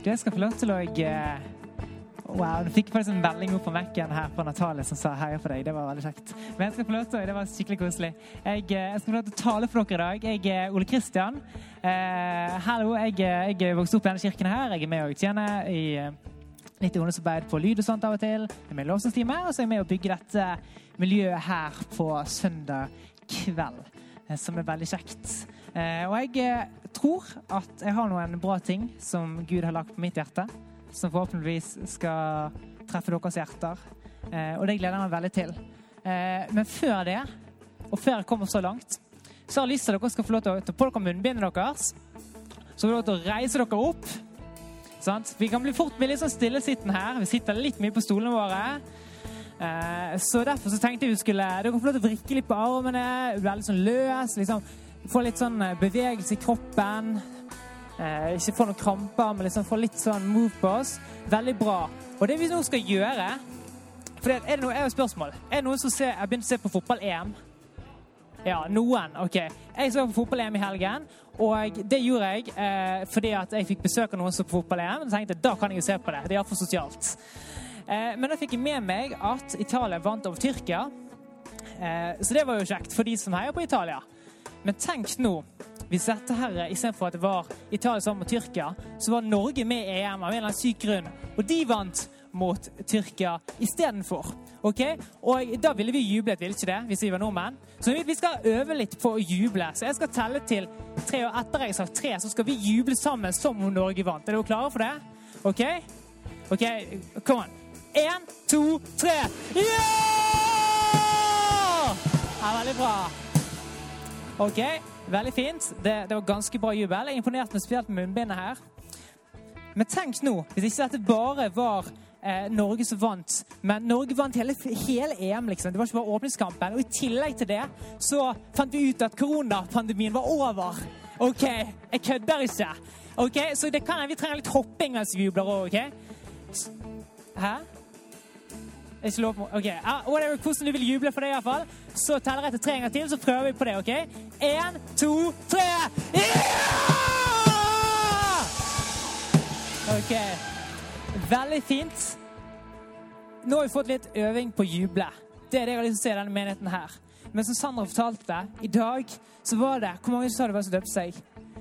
Du, jeg skal få lov til å eh, Wow, nå fikk faktisk en melding opp på Mac-en her på Natalie som sa heia på deg. Det var veldig kjekt. Men jeg skal få lov til, det var skikkelig koselig. Jeg, eh, jeg skal få lov til å tale for dere i dag. Jeg er Ole Kristian. Eh, hallo, jeg, eh, jeg vokste opp i denne kirken her. Jeg er med og tjener i eh, litt ungdomsarbeid på lyd og sånt av og til. Jeg er med i lovsangstime, og så er jeg med å bygge dette miljøet her på søndag kveld, eh, som er veldig kjekt. Eh, og jeg eh, tror at jeg har noen bra ting som Gud har lagt på mitt hjerte, som forhåpentligvis skal treffe deres hjerter. Eh, og det gleder jeg meg veldig til. Men før det, og før jeg kommer så langt, så har jeg lyst til at dere skal få lov til å ta på dere munnbindet deres. Så får dere lov til å reise dere opp. Sant? Vi kan bli fort bli litt sånn stillesittende her. Vi sitter litt mye på stolene våre. Så derfor så tenkte jeg vi skulle Dere få lov til å vrikke litt på armene, være litt sånn løs. liksom Få litt sånn eh, bevegelse i kroppen. Eh, ikke få noen kramper, men liksom få litt sånn move på oss. Veldig bra. Og det vi nå skal gjøre for er det noe, jeg har et spørsmål. Er det noen som ser, har begynt å se på fotball-EM? Ja, noen. Ok. Jeg så på fotball-EM i helgen, og det gjorde jeg eh, fordi at jeg fikk besøk av noen som så på fotball-EM. Og tenkte da kan jeg jo se på det. Det er iallfall sosialt. Eh, men da fikk jeg med meg at Italia vant over Tyrkia. Eh, så det var jo kjekt for de som heier på Italia. Men tenk nå hvis dette her, istedenfor at det var Italia sammen med Tyrkia, så var Norge med i EM av en eller annen syk grunn. Og de vant mot Tyrkia istedenfor. Ok? Og da ville vi jublet, ville ikke det? Hvis vi var nordmenn. Så vi skal øve litt på å juble. Så jeg skal telle til tre, og etter jeg har sagt tre, så skal vi juble sammen som om Norge vant. Er dere klare for det? OK? OK, kom an. Én, to, tre. Ja! Det er veldig bra. OK, veldig fint. Det, det var ganske bra jubel. Jeg er imponert med spesielt munnbindet her. Men tenk nå, hvis ikke dette bare var eh, Norge som vant, men Norge vant hele, hele EM, liksom. Det var ikke bare åpningskampen. Og i tillegg til det så fant vi ut at koronapandemien var over. OK, jeg kødder ikke. Ok, Så det kan, vi trenger litt hopping mens vi jubler òg, OK? Hæ? Ikke lov på OK. Ah, whatever, hvordan du vil juble for det, iallfall. Så teller jeg til tre ganger til, så prøver vi på det. OK? Én, to, tre. Ja! OK. Veldig fint. Nå har vi fått litt øving på å juble. Det er det jeg har lyst til å se i denne menigheten her. Men som Sandra fortalte, i dag så var det Hvor mange sa det var som døpte seg?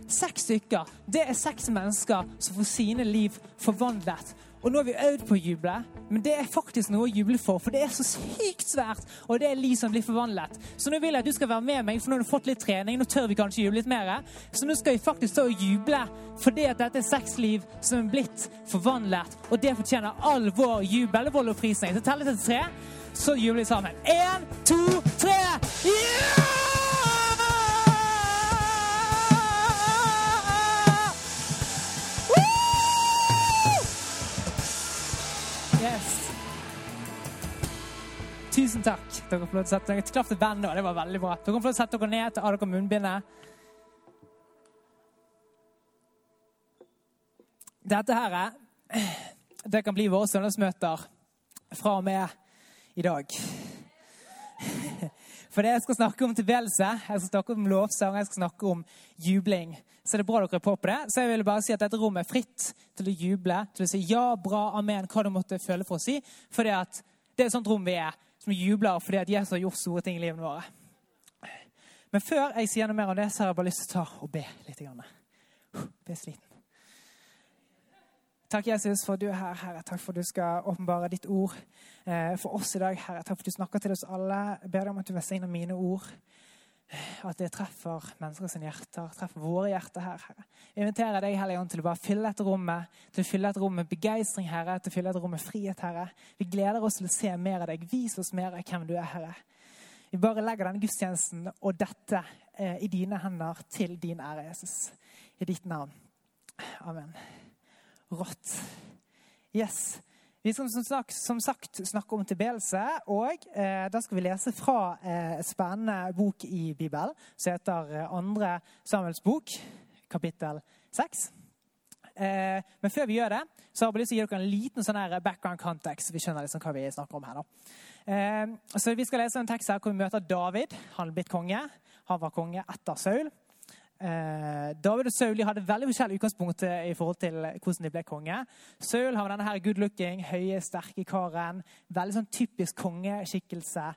Seks stykker. Det er seks mennesker som får sine liv forvandlet. Og nå har vi øvd på å juble, men det er faktisk noe å juble for. For det er så sykt svært, og det er liv som blir forvandlet. Så nå vil jeg at du skal være med meg, for nå har du fått litt trening. Nå tør vi kanskje juble litt mer. Så nå skal vi faktisk stå og juble fordi at dette er seks som er blitt forvandlet. Og det fortjener all vår jubel og vår. Så teller til tre, så jubler vi sammen. Én, to, tre. Yeah! Tusen takk. Dere får lov til å sette dere Klapp til bandet. Det var veldig bra. Dere får lov til å sette dere ned til av dere munnbindet. Dette her er Det kan bli våre søndagsmøter fra og med i dag. For det jeg skal snakke om tilbedelse, jeg skal snakke om lovsang, jeg skal snakke om jubling. Så det er bra dere er på på det. Så jeg vil bare si at dette rommet er fritt til å juble, til å si ja, bra, amen, hva du måtte føle for å si. For det er et sånt rom vi er, som jubler fordi at Jesus har gjort store ting i livene våre. Men før jeg sier noe mer om det, så har jeg bare lyst til å ta og be litt. Be sliten. Takk, Jesus, for at du er her, Herre. Takk for at du skal åpenbare ditt ord for oss i dag, Herre. Takk for at du snakker til oss alle. Jeg ber deg om at du velsigner mine ord. At det treffer menneskers hjerter, treffer våre hjerter her, Herre. Jeg inviterer deg, Hellige Ånd, til å bare fylle dette rommet, til å fylle dette rommet med begeistring, Herre, til å fylle dette rommet med frihet, Herre. Vi gleder oss til å se mer av deg. Vis oss mer av hvem du er, Herre. Vi bare legger denne gudstjenesten og dette eh, i dine hender til din ære, Jesus. I ditt navn. Amen rått. Yes. Vi skal som sagt, som sagt snakke om tilbedelse, og eh, da skal vi lese fra eh, spennende bok i Bibelen som heter eh, Andre Samuels bok, kapittel 6. Eh, men før vi gjør det, så har jeg lyst til å gi dere en liten sånn her background context. så vi skjønner liksom hva vi snakker om her. da. Eh, så Vi skal lese en tekst her hvor vi møter David. Han er blitt konge. Han var konge etter Saul. Eh, David og Saul hadde veldig forskjellig utgangspunkt i forhold til hvordan de ble konge. Saul har denne her good looking, høye, sterke karen. Veldig sånn typisk kongeskikkelse.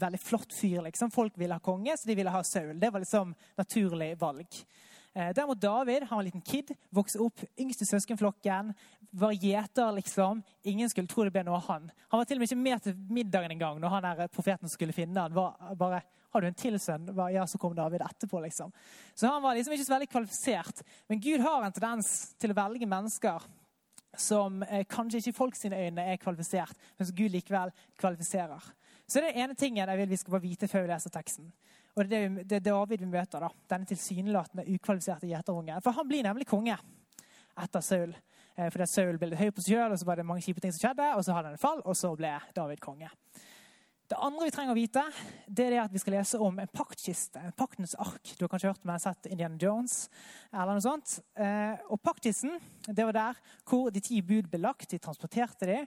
Veldig flott fyr. liksom. Folk ville ha konge, så de ville ha Saul. Det var liksom naturlig valg. Eh, derimot David han var en liten kid, vokste opp yngste søskenflokken. Var gjeter, liksom. Ingen skulle tro det ble noe av han. Han var til og med ikke med til middagen engang når han der profeten skulle finne han. Var bare, har du en til sønn? Ja, så kom David etterpå, liksom. Så han var liksom ikke så veldig kvalifisert. Men Gud har en tendens til å velge mennesker som eh, kanskje ikke i folk sine øyne er kvalifisert, men som Gud likevel kvalifiserer. Så det er den ene tingen jeg vil vi skal bare vite før vi leser teksten. Og det er, det, er David vi møter, da. denne tilsynelatende ukvalifiserte gjeterungen. For han blir nemlig konge etter Saul. Eh, fordi Saul ble høy på seg sjøl, og så var det mange kjipe ting som skjedde. Og så hadde han et fall, og så ble David konge. Det andre vi trenger å vite, det er at vi skal lese om en paktkiste. En paktens ark. Du har kanskje hørt om jeg har sett Indiana Jones. eller noe sånt. Eh, og paktkisten det var der hvor de ti bud ble lagt. De transporterte de.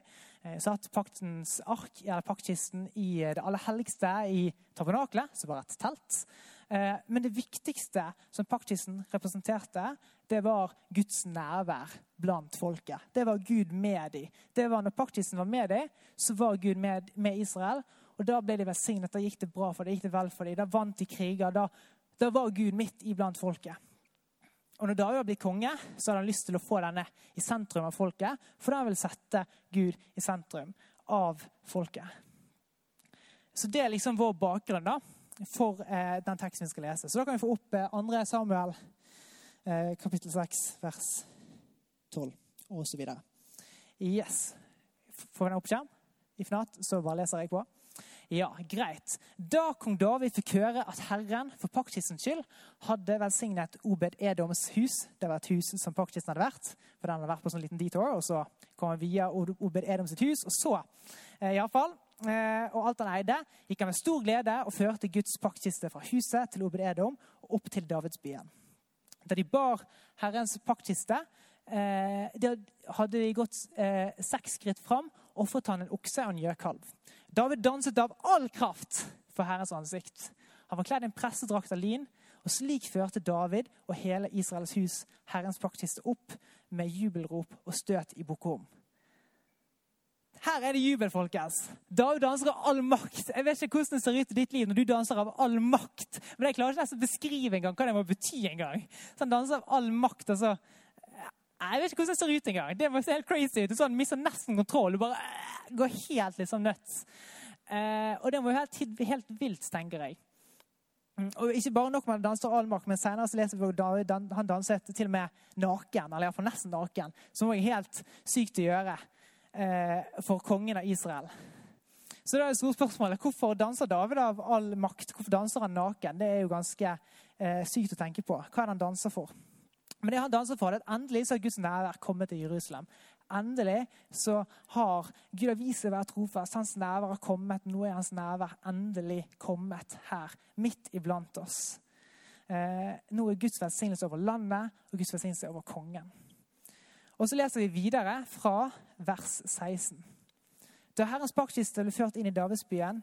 Eh, satt paktens ark, eller paktkisten i det aller helligste i tabernaklet, som var et telt. Eh, men det viktigste som paktkisten representerte, det var Guds nærvær blant folket. Det var Gud med dem. Det var Når paktkisten var med dem, så var Gud med, med Israel. Og Da ble de velsignet. Da gikk det bra for dem, Da gikk det vel for dem. Da vant de kriger. Da, da var Gud midt iblant folket. Og når David blitt konge, så hadde han lyst til å få denne i sentrum av folket. For da vil sette Gud i sentrum av folket. Så det er liksom vår bakgrunn da, for eh, den teksten vi skal lese. Så da kan vi få opp eh, 2. Samuel eh, kapittel 6, vers 12 og så videre. Yes. Får vi den opp skjerm? I not, så bare leser jeg på. Ja, greit. Da kong David fikk høre at Herren for paktkistens skyld hadde velsignet Obed Edoms hus Det var et hus som paktkisten hadde vært. for den hadde vært på sånn liten detour, og Så kom han via Obed Edoms hus. Og så, eh, i alle fall, eh, og alt han eide, gikk han med stor glede og førte Guds paktkiste fra huset til Obed Edom og opp til Davidsbyen. Da de bar Herrens paktkiste, eh, hadde de gått eh, seks skritt fram ofret han en okse og en gjøkalv. David danset av all kraft for Herrens ansikt. Han var kledd i en pressedrakt av lin, og slik førte David og hele Israels hus Herrens praktiske opp med jubelrop og støt i bukom. Her er det jubel, folkens. David danser av all makt. Jeg vet ikke hvordan det ser ut i ditt liv når du danser av all makt. Men jeg klarer ikke å beskrive engang hva det må bety engang. Så han danser av all makt. altså jeg vet ikke hvordan det ser ut engang. Det må se helt crazy ut. Sånn, mister nesten kontroll. Du bare uh, går helt liksom nuts. Uh, og det må jo helt, helt vilt, tenker jeg. Mm, og ikke bare nok med danser danse all makt, men senere så leser vi at han danset til og med naken. Eller iallfall nesten naken. Som var helt sykt å gjøre uh, for kongen av Israel. Så da er det store spørsmålet, Hvorfor danser David av all makt? Hvorfor danser han naken? Det er jo ganske sykt å tenke på. Hva er det han danser for? Men det han danser for, at endelig så har Guds nærvær kommet til Jerusalem. Endelig så har Gud har vist seg å være trofast. Hans nærvær har kommet. Nå er hans nærvær endelig kommet her, midt iblant oss. Eh, nå er Guds velsignelse over landet og Guds velsignelse over kongen. Og Så leser vi videre fra vers 16. Da Herrens paktkiste ble ført inn i Davidsbyen,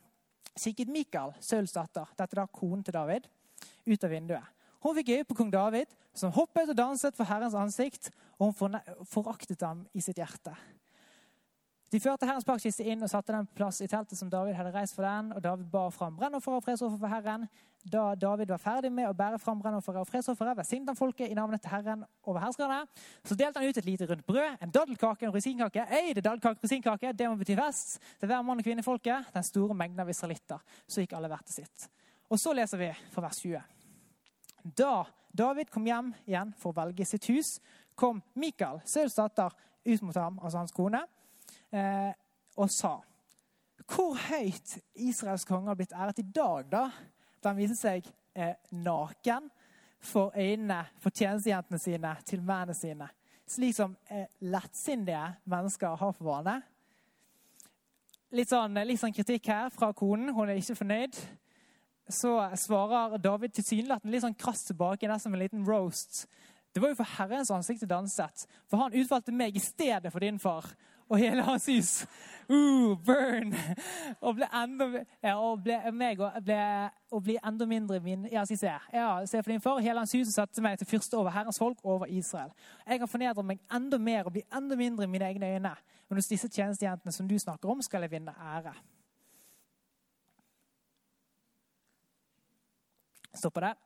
kikket Mikael, Sauls datter, dette da konen til David, ut av vinduet. Hun fikk øye på kong David, som hoppet og danset for Herrens ansikt, og hun foraktet ham i sitt hjerte. De førte Herrens paktkiste inn og satte den på plass i teltet som David hadde reist for den. og David bar fram brennoffer og fredsoffer for Herren. Da David var ferdig med å bære fram brennofferet og fredsofferet, velsignet han folket i navnet til Herren over herskerne. Så delte han ut et lite rundt brød, en daddelkake og en rosinkake. Ei, det er daddelkake rosinkake, det må bety fest. Til hver mann og kvinne i folket, den store mengden av israelitter. Så gikk alle hvert til sitt. Og så leser vi fra vers 20. Da David kom hjem igjen for å velge sitt hus, kom Mikael, Sauls datter, ut mot ham, altså hans kone, eh, og sa Hvor høyt Israels konge har blitt æret i dag, da? Da han viste seg eh, naken for øynene for tjenestejentene sine, til mennene sine. slik som eh, lettsindige mennesker har for vane. Litt sånn, litt sånn kritikk her fra konen. Hun er ikke fornøyd. Så svarer David tilsynelatende litt sånn krass tilbake, nesten med en liten roast. Det var jo for Herrens ansikt danset, for han utvalgte meg i stedet for din far og hele hans hus. Uh, burn! Og ble enda, ja, og ble, meg, og ble, og ble enda mindre min Ja, skal jeg se. Ja, se for din far, hele hans hus og satte meg til fyrste over Herrens folk, over Israel. Jeg har fornedret meg enda mer og bli enda mindre i mine egne øyne. Men hos disse tjenestejentene som du snakker om, skal jeg vinne ære. Stopper der.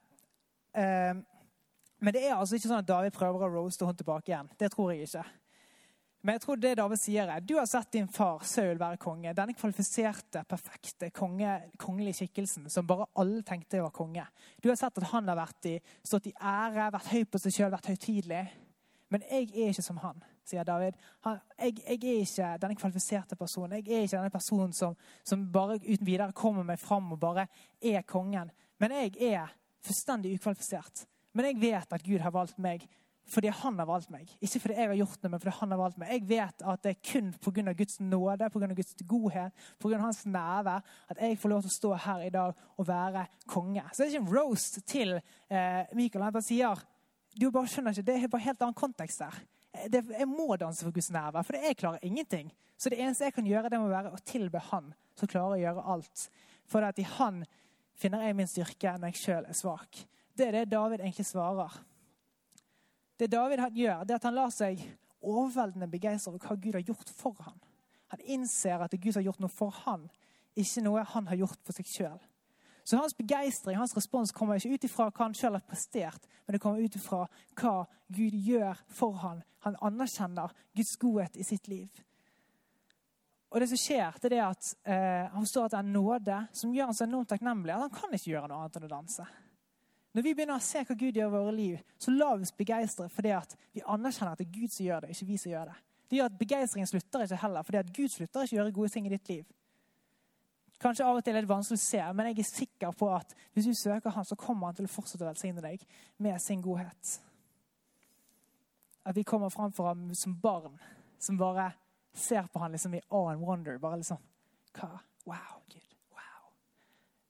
Uh, men det er altså ikke sånn at David prøver å roaste henne tilbake igjen. Det tror jeg ikke. Men jeg tror det David sier er, du har sett din far Saul være konge. Denne kvalifiserte, perfekte konge, kongelige skikkelsen som bare alle tenkte var konge. Du har sett at han har vært i, stått i ære, vært høy på seg sjøl, vært høytidelig. Men jeg er ikke som han, sier David. Han, jeg, jeg, er ikke denne kvalifiserte personen. Jeg er ikke denne personen som, som bare uten videre kommer meg fram og bare er kongen. Men jeg er fullstendig ukvalifisert. Men jeg vet at Gud har valgt meg fordi han har valgt meg. Ikke fordi jeg har gjort det, men fordi han har valgt meg. Jeg vet at det er kun pga. Guds nåde, pga. Guds godhet, pga. hans nærvær at jeg får lov til å stå her i dag og være konge. Så det er ikke en roast til eh, Michael. Han bare sier du bare skjønner ikke, Det er bare helt annen kontekst der. Eh, det, jeg må danse for Guds nærvær, for jeg klarer ingenting. Så det eneste jeg kan gjøre, det må være å tilbe Han, som klarer å gjøre alt. For at i Han finner jeg min styrke når jeg sjøl er svak. Det er det David egentlig svarer. Det David gjør, det er at han lar seg overveldende begeistre over hva Gud har gjort for ham. Han innser at Gud har gjort noe for ham, ikke noe han har gjort for seg sjøl. Så hans begeistring, hans respons kommer ikke ut ifra hva han sjøl har prestert, men det kommer ut ifra hva Gud gjør for ham. Han anerkjenner Guds godhet i sitt liv. Og det som skjer, det er at eh, Han forstår at det er nåde som gjør han så enormt takknemlig at han kan ikke gjøre noe annet enn å danse. Når vi begynner å se hva Gud gjør i våre liv, så la oss begeistre fordi at vi anerkjenner at det er Gud som gjør det, ikke vi som gjør det. Det gjør at Begeistringen slutter ikke heller, fordi at Gud slutter ikke å gjøre gode ting i ditt liv. Kanskje av og til er det vanskelig å se, men jeg er sikker på at hvis du søker Han, så kommer Han til å fortsette å velsigne deg med sin godhet. At vi kommer framfor ham som barn som bare ser på han liksom i awe and wonder. Bare liksom hva? Wow, Gud. Wow.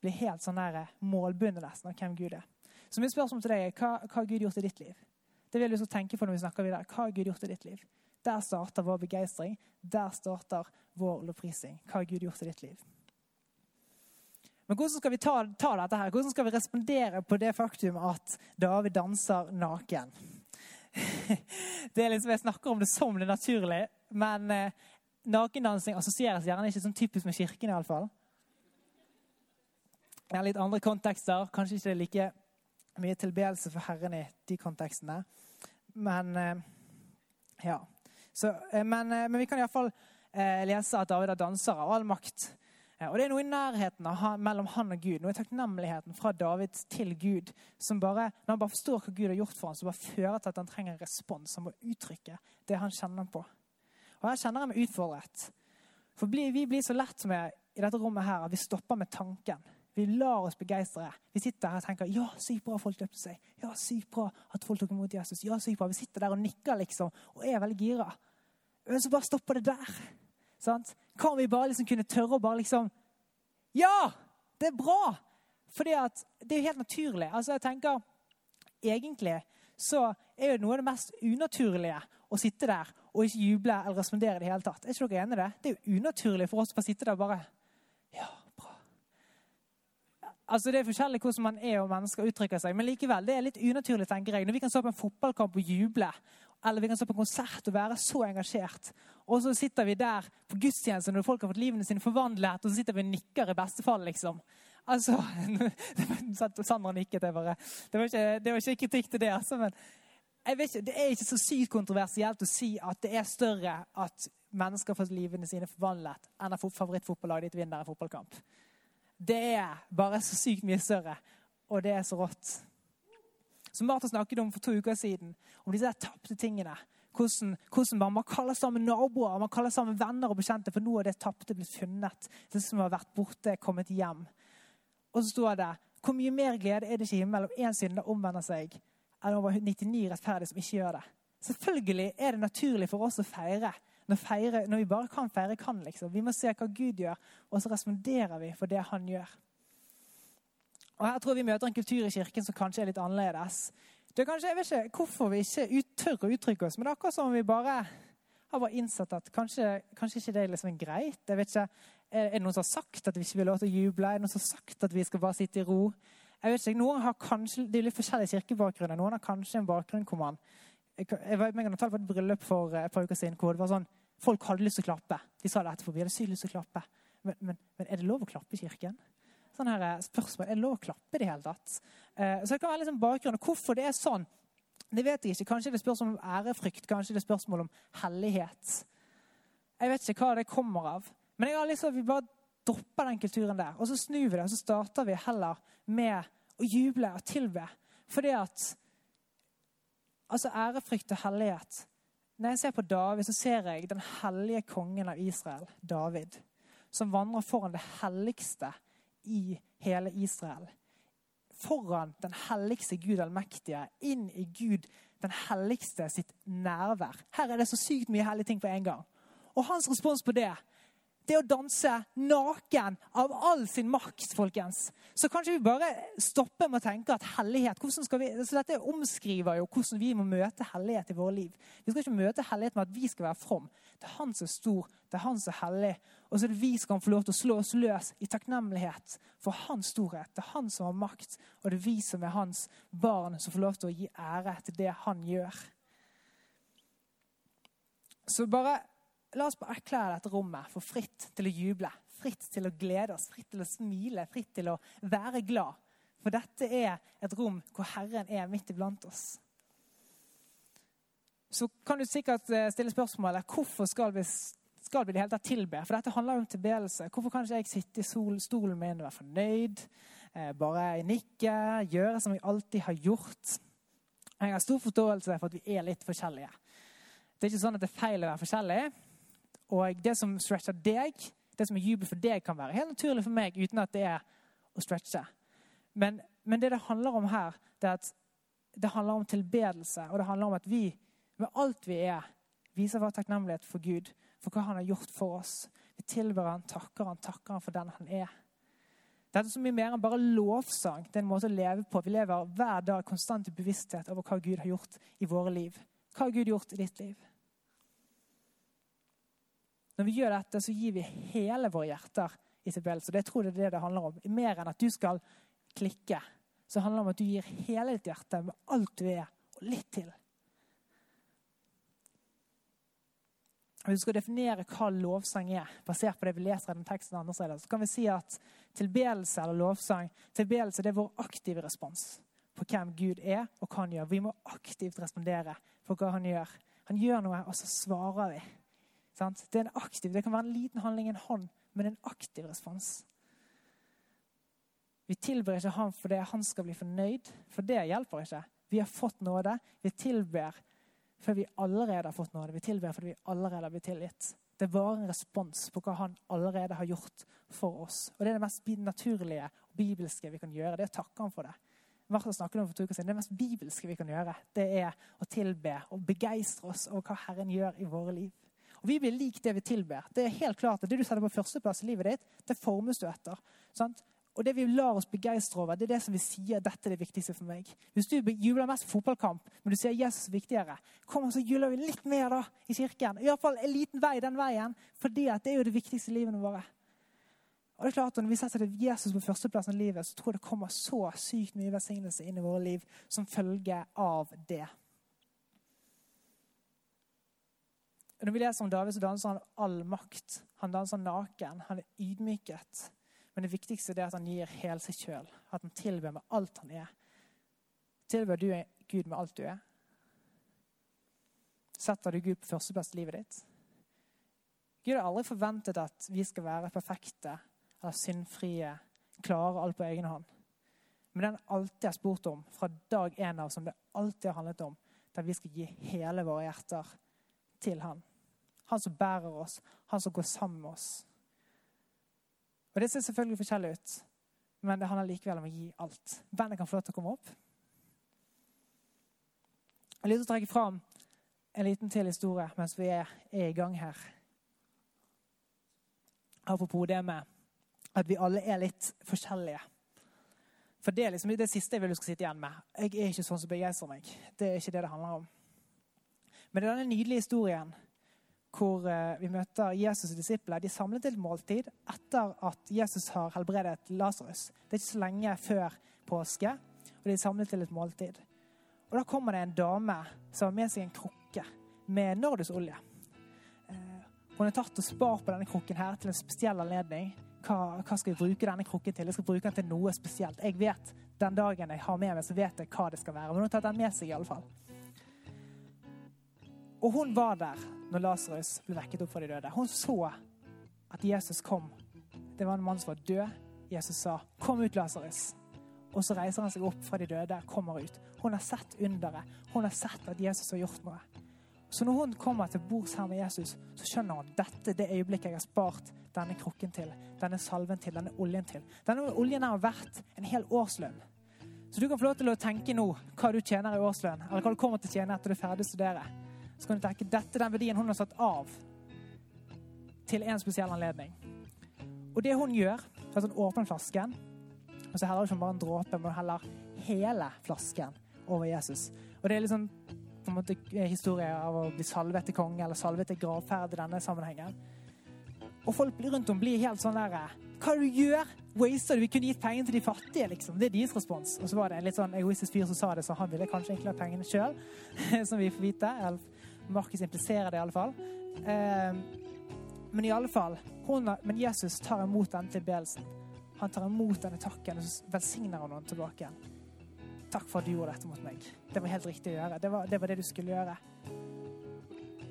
Blir helt sånn der målbundet nesten av hvem Gud er. Så mitt spørsmål til deg er hva, hva har Gud gjort i ditt liv? Det vil vi så tenke på når vi snakker videre. Hva har Gud gjort i ditt liv? Der starter vår begeistring. Der starter vår lovprising. Hva har Gud gjort i ditt liv? Men hvordan skal vi ta, ta, dette her? Hvordan skal vi respondere på det faktum at David danser naken? Det er liksom, Jeg snakker om det som det er naturlig, men eh, nakendansing assosieres gjerne ikke sånn typisk med kirken. i alle fall. Det er litt andre kontekster. Kanskje ikke det er like mye tilbedelse for Herren i de kontekstene. Men eh, ja. Så, eh, men, eh, men, vi kan iallfall eh, lese at David er danser av all makt. Og Det er noe i nærheten han, mellom han og Gud, noe i takknemligheten fra David til Gud. som bare, Når han bare forstår hva Gud har gjort for ham, så bare fører til at han trenger en respons. Han må uttrykke det han kjenner på. Og Her kjenner jeg meg utfordret. For vi blir så lett med i dette rommet her at vi stopper med tanken. Vi lar oss begeistre. Vi sitter her og tenker ja, sykt bra folk døpte seg. Ja, sykt bra at folk tok imot Jesus. Ja, sykt bra. Vi sitter der og nikker liksom, og er veldig gira. Men så bare stopper det der. Sant? Kan vi bare liksom kunne tørre å bare liksom Ja! Det er bra! Fordi at det er jo helt naturlig. Altså, jeg tenker Egentlig så er jo noe av det mest unaturlige å sitte der og ikke juble eller respondere i det hele tatt. Er ikke dere enig i det? Det er jo unaturlig for oss å sitte der bare Ja, bra. Altså Det er forskjellig hvordan man er og mennesker uttrykker seg, men likevel, det er litt unaturlig, tenker jeg. Når vi kan stå på en fotballkamp og juble, eller vi kan stå på en konsert og være så engasjert, og så sitter vi der på gudstjeneste når folk har fått livene sine forvandlet, og så sitter vi og nikker i beste fall, liksom. Altså Sandra nikket. Jeg bare, det, var ikke, det var ikke kritikk til det, altså, men ikke, det er ikke så sykt kontroversielt å si at det er større at mennesker får livene sine forvandlet enn at favorittfotballaget ditt vinner en fotballkamp. Det er bare så sykt mye større, og det er så rått. Som Martha snakket om for to uker siden, om disse tapte tingene. Hvordan, hvordan man, man, kaller sammen naboer man kaller sammen venner og bekjente, for nå er det tapte blitt funnet. Det som har vært borte, kommet hjem. Og så står det hvor mye mer glede er det ikke i himmelen om én synder omvender seg, enn over 99 rettferdige som ikke gjør det. Selvfølgelig er det naturlig for oss å feire når, feire, når vi bare kan feire, kan. liksom. Vi må se hva Gud gjør, og så responderer vi for det han gjør. Og Her tror vi møter en kultur i kirken som kanskje er litt annerledes. Det er kanskje, Jeg vet ikke hvorfor vi ikke tør å uttrykke oss, men det er akkurat som om vi bare har bare innsett at kanskje, kanskje ikke det er liksom greit. Jeg vet ikke, Er det noen som har sagt at vi ikke vil lov til å juble? Er det noen som har sagt at vi skal bare sitte i ro? Jeg vet ikke, noen har kanskje, Det er litt forskjellige kirkebakgrunner. Noen har kanskje en bakgrunn hvor man Jeg var med på et bryllup for et par uker siden hvor det var sånn Folk hadde lyst til å klappe. De sa det etterpå. Vi hadde sykt lyst til å klappe. Men, men, men, er det lov å klappe i kirken? Sånn her eh, spørsmål, Er det lov å klappe i det hele tatt? Eh, så det kan være liksom bakgrunnen. Hvorfor det er sånn, det vet jeg ikke. Kanskje det er spørsmål om ærefrykt. Kanskje det er spørsmål om hellighet. Jeg vet ikke hva det kommer av. Men jeg har lyst til at vi bare dropper den kulturen der. Og så snur vi det, og så starter vi heller med å juble og tilbe. Fordi at Altså ærefrykt og hellighet når jeg ser på David, så ser jeg den hellige kongen av Israel, David, som vandrer foran det helligste i hele Israel. Foran den helligste Gud allmektige, inn i Gud den helligste sitt nærvær. Her er det så sykt mye hellige ting på en gang. Og hans respons på det det å danse naken av all sin makt, folkens. Så kanskje vi bare stopper med å tenke at hellighet vi, så Dette omskriver jo hvordan vi må møte hellighet i våre liv. Vi skal ikke møte hellighet med at vi skal være from. Det er han som er stor, det er han som er hellig. Og så er det vi som kan få lov til å slå oss løs i takknemlighet for hans storhet. Det er han som har makt, og det er vi som er hans barn, som får lov til å gi ære til det han gjør. Så bare La oss bare erklære dette rommet for fritt til å juble, fritt til å glede oss, fritt til å smile, fritt til å være glad. For dette er et rom hvor Herren er midt iblant oss. Så kan du sikkert eh, stille spørsmålet hvorfor skal vi, skal vi det hele tatt tilbe? For dette handler jo om tilbedelse. Hvorfor kan ikke jeg sitte i sol, stolen min og være fornøyd? Eh, bare nikke, gjøre som vi alltid har gjort? Jeg har stor forståelse for at vi er litt forskjellige. Det er ikke sånn at det er feil å være forskjellig. Og det som stretcher deg, det som er jubel for deg, kan være helt naturlig for meg uten at det er å stretche. Men, men det det handler om her, det er at det handler om tilbedelse. Og det handler om at vi med alt vi er, viser vår takknemlighet for Gud, for hva han har gjort for oss. Vi tilber han, takker han, takker han for den han er. Dette er så mye mer enn bare lovsang. Det er en måte å leve på. Vi lever hver dag konstant i bevissthet over hva Gud har gjort i våre liv. Hva har Gud gjort i ditt liv? Når vi gjør dette, så gir vi hele våre hjerter i tilbedelse. Det tror jeg det er det det handler om. Mer enn at du skal klikke. Så handler det om at du gir hele ditt hjerte med alt du er, og litt til. Hvis du skal definere hva lovsang er, basert på det vi leser i den teksten, andre steder, så kan vi si at tilbedelse eller lovsang tilbedelse det er vår aktive respons på hvem Gud er og hva han gjør. Vi må aktivt respondere på hva han gjør. Han gjør noe, og så svarer vi. Det er en aktiv, det kan være en liten handling, en hånd, men en aktiv respons. Vi tilber ikke ham fordi han skal bli fornøyd, for det hjelper ikke. Vi har fått nåde. Vi tilber fordi vi allerede har fått nåde. Vi tilber fordi vi allerede har blitt tilgitt. Det er bare en respons på hva han allerede har gjort for oss. Og Det er det mest naturlige og bibelske vi kan gjøre. Det er å takke ham for det. Snakket om for to uker siden. Det mest bibelske vi kan gjøre, det er å tilbe og begeistre oss over hva Herren gjør i våre liv. Og Vi blir lik det vi tilber. Det er helt klart at det du setter på førsteplass i livet ditt, det formes du etter. Sant? Og det vi lar oss begeistre over, det er det som vi sier dette er det viktigste for meg. Hvis du jubler mest fotballkamp, men du sier Jesus er viktigere, kom og så jubler vi litt mer da i kirken. Iallfall en liten vei den veien, for det er jo det viktigste i livene våre. Og det er klart at Når vi setter Jesus på førsteplassen i livet, så tror jeg det kommer så sykt mye velsignelse inn i våre liv som følge av det. Når vi leser om David, så danser han all makt. Han danser naken. Han er ydmyket. Men det viktigste er at han gir hele seg sjøl. At han tilber med alt han er. Tilber du Gud med alt du er? Setter du Gud på førsteplass i livet ditt? Gud har aldri forventet at vi skal være perfekte eller syndfrie, klare alt på egen hånd. Men det han alltid har spurt om, fra dag én av, som det alltid har handlet om, der vi skal gi hele våre hjerter til han. Han som bærer oss, han som går sammen med oss. Og Det ser selvfølgelig forskjellig ut, men det handler likevel om å gi alt. Bandet kan få lov til å komme opp. Jeg har lyst å trekke fram en liten til historie mens vi er, er i gang her. Apropos det med at vi alle er litt forskjellige. For det er liksom det siste jeg vil du skal sitte igjen med. Jeg er ikke sånn som begeistrer meg. Det er ikke det det handler om. Men det er denne nydelige historien hvor eh, vi møter Jesus og disipler. De samlet til et måltid etter at Jesus har helbredet Lasarus. Det er ikke så lenge før påske, og de er samlet til et måltid. Og Da kommer det en dame som har med seg en krukke med nardusolje. Eh, hun har tatt og spart på denne krukken her til en spesiell anledning. Hva, hva, skal vi bruke denne krukken til? Jeg skal bruke den til noe spesielt. Jeg vet Den dagen jeg har med meg, så vet jeg hva det skal være. Men hun har tatt den med seg i alle fall. Og hun var der når Lasarus ble vekket opp fra de døde. Hun så at Jesus kom. Det var en mann som var død. Jesus sa, 'Kom ut, Lasarus'. Og så reiser han seg opp fra de døde, kommer ut. Hun har sett underet. Hun har sett at Jesus har gjort noe. Så når hun kommer til bords her med Jesus, så skjønner hun dette det øyeblikket jeg har spart denne krukken til, denne salven til, denne oljen til. Denne oljen har vært en hel årslønn. Så du kan få lov til å tenke nå hva du tjener i årslønn, eller hva du kommer til å tjene etter du er ferdig å studere. Så kan du tenke dette er den verdien hun har satt av til en spesiell anledning. Og det hun gjør, at hun åpner flasken, og så heller hun ikke bare en dråpe, men heller hele flasken over Jesus. Og det er liksom på en måte historie av å bli salvet til konge eller salvet til gravferd i denne sammenhengen. Og folk rundt om blir helt sånn der Hva er det du gjør? Waster du? Vi kunne gitt pengene til de fattige, liksom. Det er deres respons. Og så var det en litt sånn egoistisk fyr som sa det, så han ville kanskje egentlig ha pengene sjøl, som vi får vite. Markus impliserer det i alle fall. Eh, men i alle fall, hun, men Jesus tar imot denne tilbedelsen. Han tar imot denne takken, og så velsigner han henne tilbake. Takk for at du gjorde dette mot meg. Det var helt riktig å gjøre. Det var det, var det du skulle gjøre.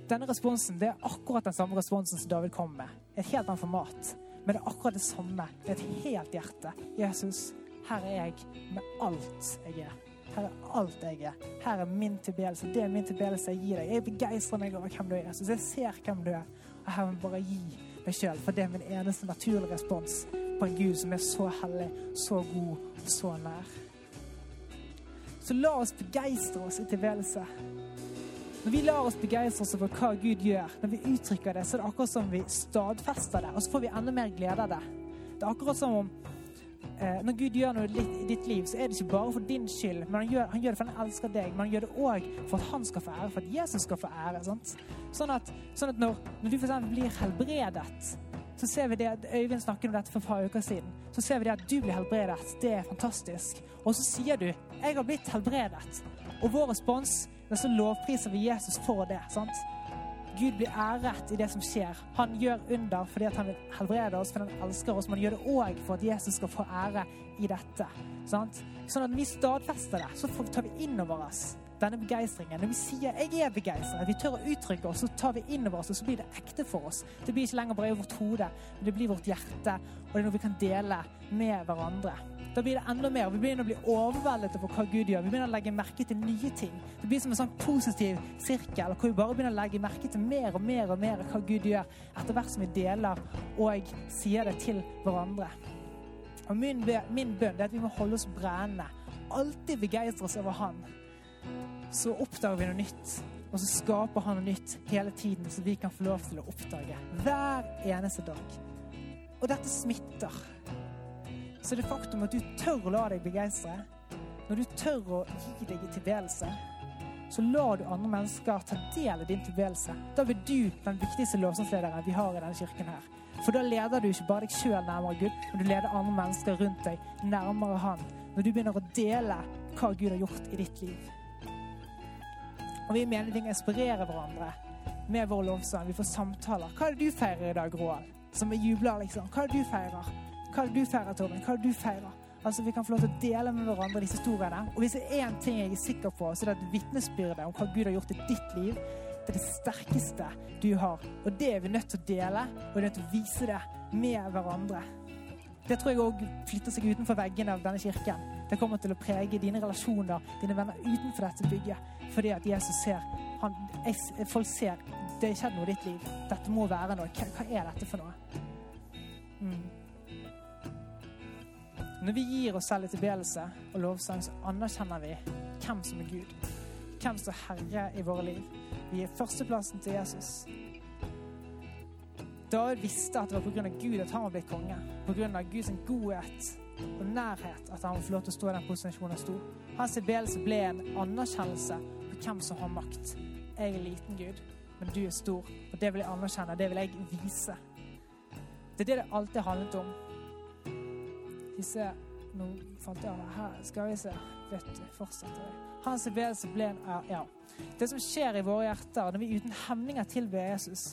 Denne responsen det er akkurat den samme responsen som David kom med. Et helt annet format. Men det er akkurat det samme. Det er et helt hjerte. Jesus, her er jeg med alt jeg er. Her er alt jeg er. Her er min tilbedelse. Det er min tilbedelse jeg gir deg. Jeg begeistrer meg over hvem du er, Jesus. Jeg ser hvem du er. Og her vil jeg bare gi meg sjøl, for det er min eneste naturlige respons på en Gud som er så hellig, så god og så nær. Så la oss begeistre oss i tilbedelse. Når vi lar oss begeistre oss over hva Gud gjør, når vi uttrykker det, så er det akkurat som vi stadfester det, og så får vi enda mer glede av det. Det er akkurat som om eh, når Gud gjør noe i ditt liv, så er det ikke bare for din skyld, men han gjør, han gjør det fordi han elsker deg, men han gjør det òg for at han skal få ære, for at Jesus skal få ære. Sant? Sånn at, sånn at når, når du f.eks. blir helbredet, så ser vi det Øyvind snakket om dette for et par uker siden. Så ser vi det at du blir helbredet. Det er fantastisk. Og så sier du 'Jeg har blitt helbredet'. Og vår respons det er så lovpriser vi Jesus for det. sant? Gud blir æret i det som skjer. Han gjør under fordi han vil helbrede oss, fordi han elsker oss. Men han gjør det òg for at Jesus skal få ære i dette. Sant? Sånn at når vi stadfester det, så tar vi inn over oss denne begeistringen. Når vi sier 'jeg er begeistret', vi tør å uttrykke oss, så tar vi inn over oss, og så blir det ekte for oss. Det blir ikke lenger bare i vårt hode, men det blir vårt hjerte, og det er noe vi kan dele med hverandre. Da blir det enda mer. Vi begynner å bli overveldet over hva Gud gjør. Vi begynner å legge merke til nye ting. Det blir som en sånn positiv sirkel hvor vi bare begynner å legge merke til mer og mer og mer av hva Gud gjør, etter hvert som vi deler og sier det til hverandre. Og min, min bønn er at vi må holde oss brennende. Alltid oss over Han så oppdager vi noe nytt. Og så skaper han noe nytt hele tiden, så vi kan få lov til å oppdage. Hver eneste dag. Og dette smitter. Så er det faktum at du tør å la deg begeistre, når du tør å gi deg i tilværelse, så lar du andre mennesker ta del i din tilværelse. Da blir du den viktigste lovsangslederen vi har i denne kirken her. For da leder du ikke bare deg sjøl nærmere Gud, men du leder andre mennesker rundt deg nærmere Han. Når du begynner å dele hva Gud har gjort i ditt liv. Og vi mener vi kan inspirere hverandre med vår lovsang. Vi får samtaler. Hva er det du feirer i dag, Roald? Som vi jubler, liksom. Hva er det du feirer? Hva er det du feirer, Torben? Hva er det du feirer? Altså, Vi kan få lov til å dele med hverandre disse historiene. Og hvis det er én ting jeg er sikker på, så er det et vitnesbyrde om hva Gud har gjort i ditt liv. Det er det sterkeste du har. Og det er vi nødt til å dele, og vi er nødt til å vise det med hverandre. Det tror jeg òg flytter seg utenfor veggene av denne kirken. Det kommer til å prege dine relasjoner, dine venner utenfor dette bygget. Fordi at Jesus ser han, Folk ser det er skjedd noe i ditt liv. Dette må være noe. Hva, hva er dette for noe? Mm. Når vi gir oss selv i tilbedelse og lovsang, så anerkjenner vi hvem som er Gud. Hvem som er herre i våre liv. Vi gir førsteplassen til Jesus. David visste at det var pga. Gud at han var blitt konge. Pga. Guds godhet og nærhet at han få lov til å stå i den posisjonen han sto. Hans tilbedelse ble en anerkjennelse på hvem som har makt. Jeg er liten, Gud, men du er stor, og det vil jeg anerkjenne. Det vil jeg vise. Det er det det alltid handlet om. Vi ser Nå falt jeg av her. Skal vi se. Vet du, fortsetter jeg. Hans tilbedelse ble en Ja. Det som skjer i våre hjerter når vi uten hemninger tilber Jesus,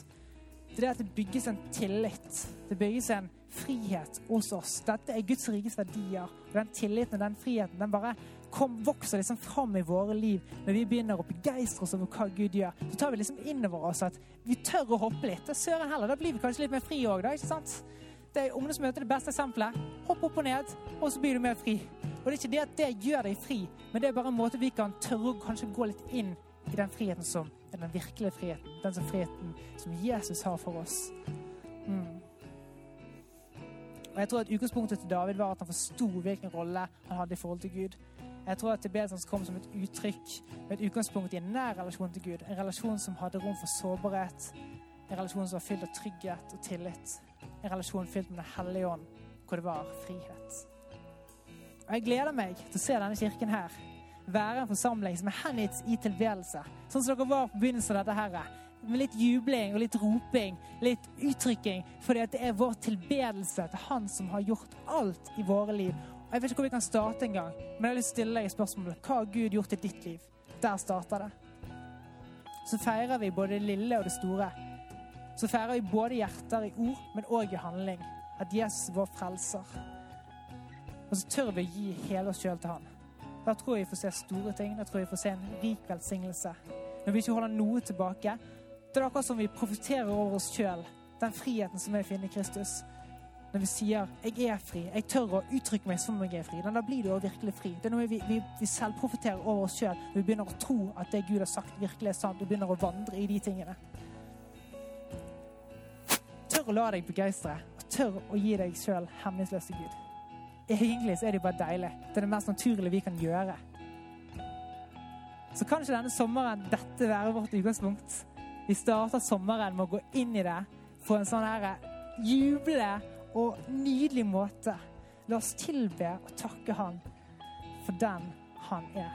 det er at det bygges en tillit. Det bygges en frihet hos oss. Dette er Guds rikes verdier. Og den tilliten og den friheten den bare kom, vokser liksom fram i våre liv når vi begynner å begeistre oss over hva Gud gjør. Så tar vi liksom innover oss at vi tør å hoppe litt. Det søren heller. Da blir vi kanskje litt mer fri òg, da. ikke sant? Det er ungdomsmøtet det beste eksempelet. Hopp opp og ned, og så blir du mer fri. Og det er ikke det at det gjør deg fri, men det er bare en måte vi kan tørre å kanskje gå litt inn i den friheten som er den virkelige friheten. Den som friheten som Jesus har for oss. Mm. Og jeg tror at Utgangspunktet til David var at han forsto hvilken rolle han hadde i forhold til Gud. Jeg tror at tilbedelsen kom som et uttrykk med et utgangspunkt i en nær relasjon til Gud. En relasjon som hadde rom for sårbarhet. En relasjon som var fylt av trygghet og tillit. En relasjon fylt med Den hellige ånd, hvor det var frihet. Og Jeg gleder meg til å se denne kirken her være en forsamling som er hengitt i tilbedelse. Sånn som dere var på begynnelsen av dette her. Med litt jubling og litt roping, litt uttrykking. Fordi det er vår tilbedelse til Han som har gjort alt i våre liv. Og Jeg vet ikke hvor vi kan starte engang, men jeg har lyst til å stille deg spørsmålet hva har Gud gjort i ditt liv? Der starter det. Så feirer vi både det lille og det store. Så feirer vi både hjerter i ord, men òg i handling. At Jesus vår frelser. Og så tør vi å gi hele oss sjøl til Han. Da tror jeg vi får se store ting. Da tror jeg vi får se en rik velsignelse. Når vi ikke holder noe tilbake. Det er akkurat som vi profitterer over oss sjøl, den friheten som er å finne i Kristus. Når vi sier 'jeg er fri', jeg tør å uttrykke meg som om jeg er fri, da blir du også virkelig fri. Det er noe vi, vi, vi selvprofitterer over oss sjøl når vi begynner å tro at det Gud har sagt, virkelig er sant, og begynner å vandre i de tingene. Tør å la deg begeistre, og tør å gi deg sjøl hemningsløst Gud. Egentlig så er det jo bare deilig. Det er det mest naturlige vi kan gjøre. Så kan ikke denne sommeren dette være vårt utgangspunkt. Vi starter sommeren med å gå inn i det på en sånn her juble og nydelig måte. La oss tilbe og takke Han for den han er.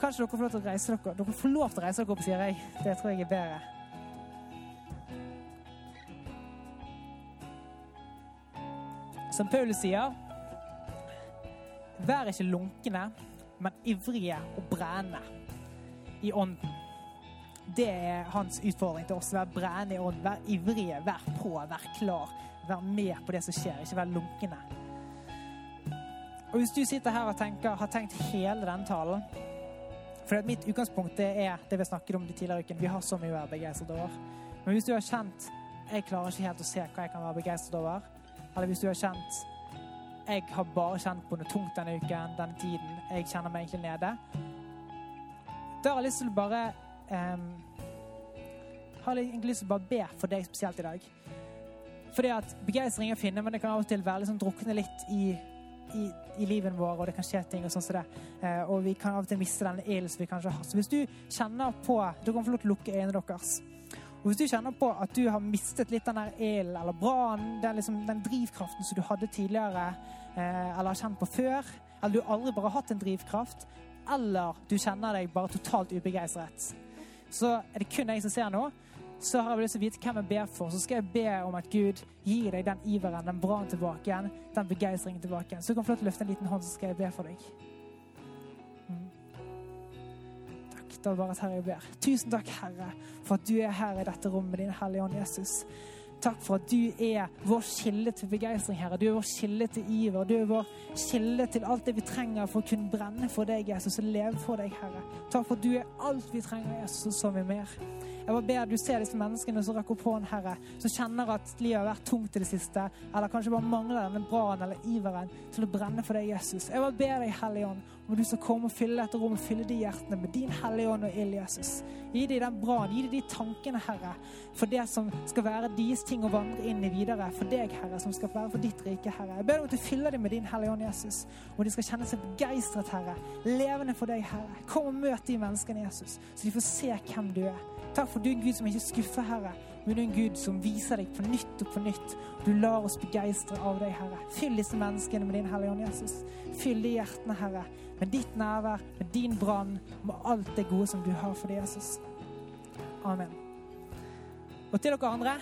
Kanskje dere får lov til å reise dere Dere får lov til å reise dere opp, sier jeg. Det tror jeg er bedre. Som Paulus sier Vær ikke lunkne, men ivrige og brennende i ånden. Det er hans utfordring til oss. Vær brennende i ånden. Vær ivrige, vær på, vær klar. Vær med på det som skjer, ikke vær lunkne. Og Hvis du sitter her og tenker, har tenkt hele denne talen For mitt utgangspunkt det er det vi snakket om de tidligere ukene. Vi har så mye å være begeistret over. Men hvis du har kjent jeg klarer ikke helt å se hva jeg kan være begeistret over, eller hvis du har kjent jeg har bare kjent på noe tungt denne uken, denne tiden. Jeg kjenner meg egentlig nede. Da har jeg lyst til å bare um, Har jeg egentlig lyst til å bare be for deg spesielt i dag. Fordi at begeistring er å finne, men det kan av og til være liksom drukne litt i, i, i livet vår, og det kan skje ting og sånn som det. Uh, og vi kan av og til miste den ilden som vi kanskje har. Så hvis du kjenner på Du kan få lov til å lukke øynene deres. Og hvis du kjenner på at du har mistet litt den der ilden eller brannen, den, liksom, den, drivkraften som du hadde tidligere, eh, eller har kjent på før, eller du aldri bare har hatt en drivkraft, eller du kjenner deg bare totalt ubegeistret, så er det kun jeg som ser nå. Så har jeg lyst til å vite hvem jeg ber for. Så skal jeg be om at Gud gir deg den iveren, den brannen tilbake igjen, den begeistringen tilbake igjen. Så du kan få lov til å løfte en liten hånd, så skal jeg be for deg. Da bare Herre, jeg ber. Tusen takk, Herre, for at du er her i dette rommet, din Hellige Ånd Jesus. Takk for at du er vår kilde til begeistring, Herre. Du er vår kilde til iver. Du er vår kilde til alt det vi trenger for å kunne brenne for deg, Jesus, og leve for deg, Herre. Takk for at du er alt vi trenger, Jesus, og så mye mer. Jeg bare ber du ser disse menneskene som rekker opp hånden, Herre, som kjenner at livet har vært tungt i det siste, eller kanskje bare mangler denne brannen eller iveren til å brenne for deg, Jesus. Jeg bare ber deg, Hellige Ånd, om du skal komme og fylle dette rommet, fylle de hjertene med din Hellige Ånd og ild, Jesus. Gi dem den brannen, gi dem de tankene, Herre, for det som skal være deres ting å vandre inn i videre, for deg, Herre, som skal være for ditt rike, Herre. Jeg ber deg om at du fyller dem med din Hellige Ånd, Jesus, og de skal kjenne seg begeistret, Herre, levende for deg, Herre. Kom og møt de menneskene, Jesus, så de får se hvem du er. Takk for du er en Gud som ikke skuffer, Herre, men du er en Gud som viser deg på nytt og på nytt. Du lar oss begeistre av deg, Herre. Fyll disse menneskene med din Hellige Ånd, Jesus. Fyll de hjertene, Herre, med ditt nærvær, med din brann, med alt det gode som du har for deg, Jesus. Amen. Og til dere andre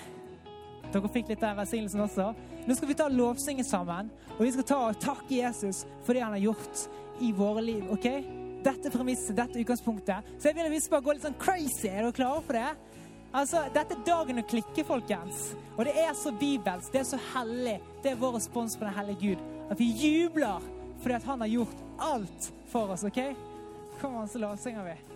dere fikk litt av velsignelsen også. Nå skal vi ta lovsynge sammen, og vi skal ta og takke Jesus for det han har gjort i våre liv. ok? Dette premisset, dette utgangspunktet. Så jeg vil at vi gå litt sånn crazy. Er dere klare for det? Altså, Dette er dagen å klikke, folkens. Og det er så bibelsk, det er så hellig. Det er vår respons på den hellige Gud. At vi jubler fordi at han har gjort alt for oss. ok? Kom an, så lovsynger vi.